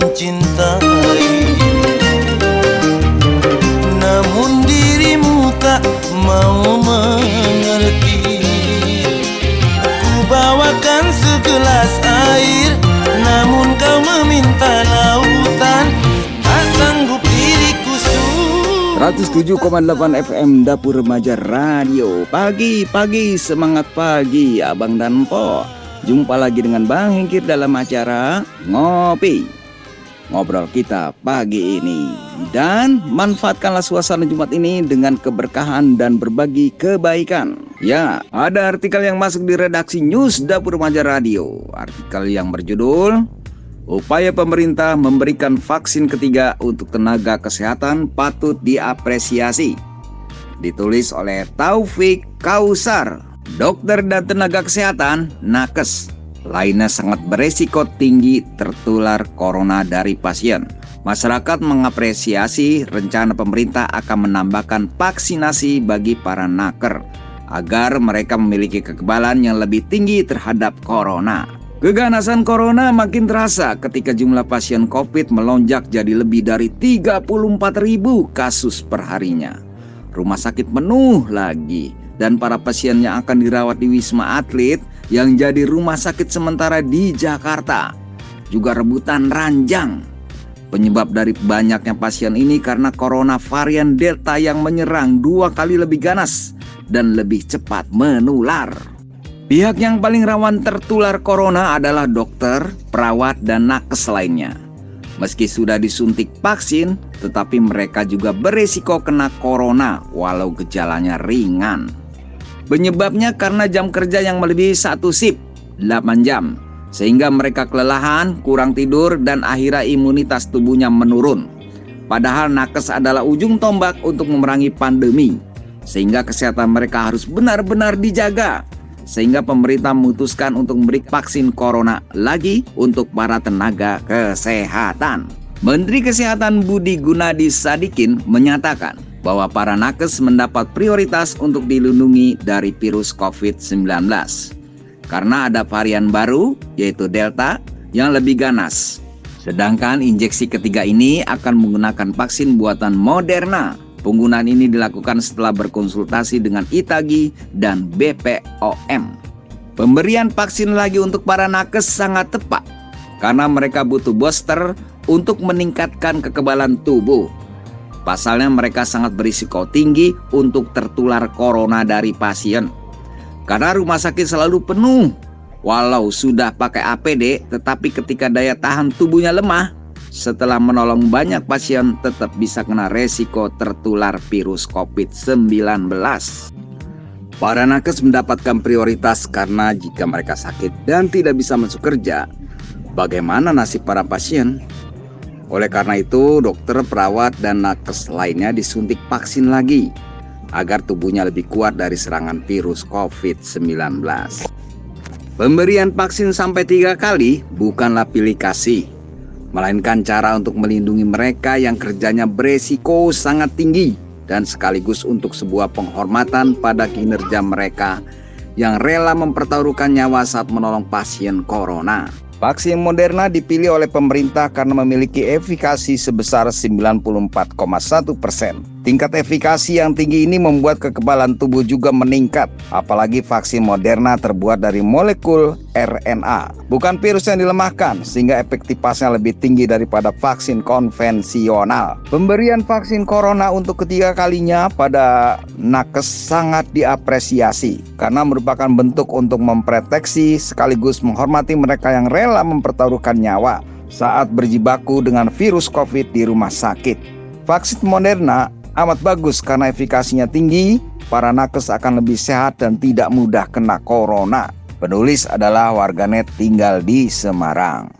mencintai. Namun dirimu tak mau mengerti. Ku bawakan segelas air Namun kau meminta lautan. Tak sanggup diriku su 107,8 FM Dapur Remaja Radio. Pagi-pagi semangat pagi Abang dan Po Jumpa lagi dengan Bang Hengkir dalam acara Ngopi Ngobrol kita pagi ini. Dan manfaatkanlah suasana Jumat ini dengan keberkahan dan berbagi kebaikan. Ya, ada artikel yang masuk di redaksi News Dapur Remaja Radio. Artikel yang berjudul Upaya pemerintah memberikan vaksin ketiga untuk tenaga kesehatan patut diapresiasi. Ditulis oleh Taufik Kausar Dokter dan tenaga kesehatan nakes lainnya sangat beresiko tinggi tertular corona dari pasien. Masyarakat mengapresiasi rencana pemerintah akan menambahkan vaksinasi bagi para naker agar mereka memiliki kekebalan yang lebih tinggi terhadap corona. Keganasan corona makin terasa ketika jumlah pasien COVID melonjak jadi lebih dari 34 ribu kasus perharinya. Rumah sakit penuh lagi dan para pasien yang akan dirawat di Wisma Atlet yang jadi rumah sakit sementara di Jakarta juga rebutan ranjang. Penyebab dari banyaknya pasien ini karena corona varian Delta yang menyerang dua kali lebih ganas dan lebih cepat menular. Pihak yang paling rawan tertular corona adalah dokter, perawat, dan nakes lainnya. Meski sudah disuntik vaksin, tetapi mereka juga beresiko kena corona walau gejalanya ringan. Penyebabnya karena jam kerja yang melebihi satu sip, 8 jam. Sehingga mereka kelelahan, kurang tidur, dan akhirnya imunitas tubuhnya menurun. Padahal nakes adalah ujung tombak untuk memerangi pandemi. Sehingga kesehatan mereka harus benar-benar dijaga. Sehingga pemerintah memutuskan untuk memberi vaksin corona lagi untuk para tenaga kesehatan. Menteri Kesehatan Budi Gunadi Sadikin menyatakan bahwa para nakes mendapat prioritas untuk dilindungi dari virus COVID-19. Karena ada varian baru, yaitu Delta, yang lebih ganas. Sedangkan injeksi ketiga ini akan menggunakan vaksin buatan Moderna. Penggunaan ini dilakukan setelah berkonsultasi dengan Itagi dan BPOM. Pemberian vaksin lagi untuk para nakes sangat tepat karena mereka butuh booster untuk meningkatkan kekebalan tubuh Pasalnya mereka sangat berisiko tinggi untuk tertular corona dari pasien. Karena rumah sakit selalu penuh. Walau sudah pakai APD, tetapi ketika daya tahan tubuhnya lemah, setelah menolong banyak pasien tetap bisa kena resiko tertular virus COVID-19. Para nakes mendapatkan prioritas karena jika mereka sakit dan tidak bisa masuk kerja, bagaimana nasib para pasien? Oleh karena itu, dokter, perawat, dan nakes lainnya disuntik vaksin lagi agar tubuhnya lebih kuat dari serangan virus COVID-19. Pemberian vaksin sampai tiga kali bukanlah pilih kasih, melainkan cara untuk melindungi mereka yang kerjanya beresiko sangat tinggi dan sekaligus untuk sebuah penghormatan pada kinerja mereka yang rela mempertaruhkan nyawa saat menolong pasien corona. Vaksin Moderna dipilih oleh pemerintah karena memiliki efikasi sebesar 94,1 persen. Tingkat efikasi yang tinggi ini membuat kekebalan tubuh juga meningkat, apalagi vaksin Moderna terbuat dari molekul RNA, bukan virus yang dilemahkan, sehingga efektivitasnya lebih tinggi daripada vaksin konvensional. Pemberian vaksin corona untuk ketiga kalinya pada nakes sangat diapresiasi, karena merupakan bentuk untuk memproteksi sekaligus menghormati mereka yang rela mempertaruhkan nyawa saat berjibaku dengan virus COVID di rumah sakit. Vaksin Moderna amat bagus karena efikasinya tinggi, para nakes akan lebih sehat dan tidak mudah kena corona. Penulis adalah warganet tinggal di Semarang.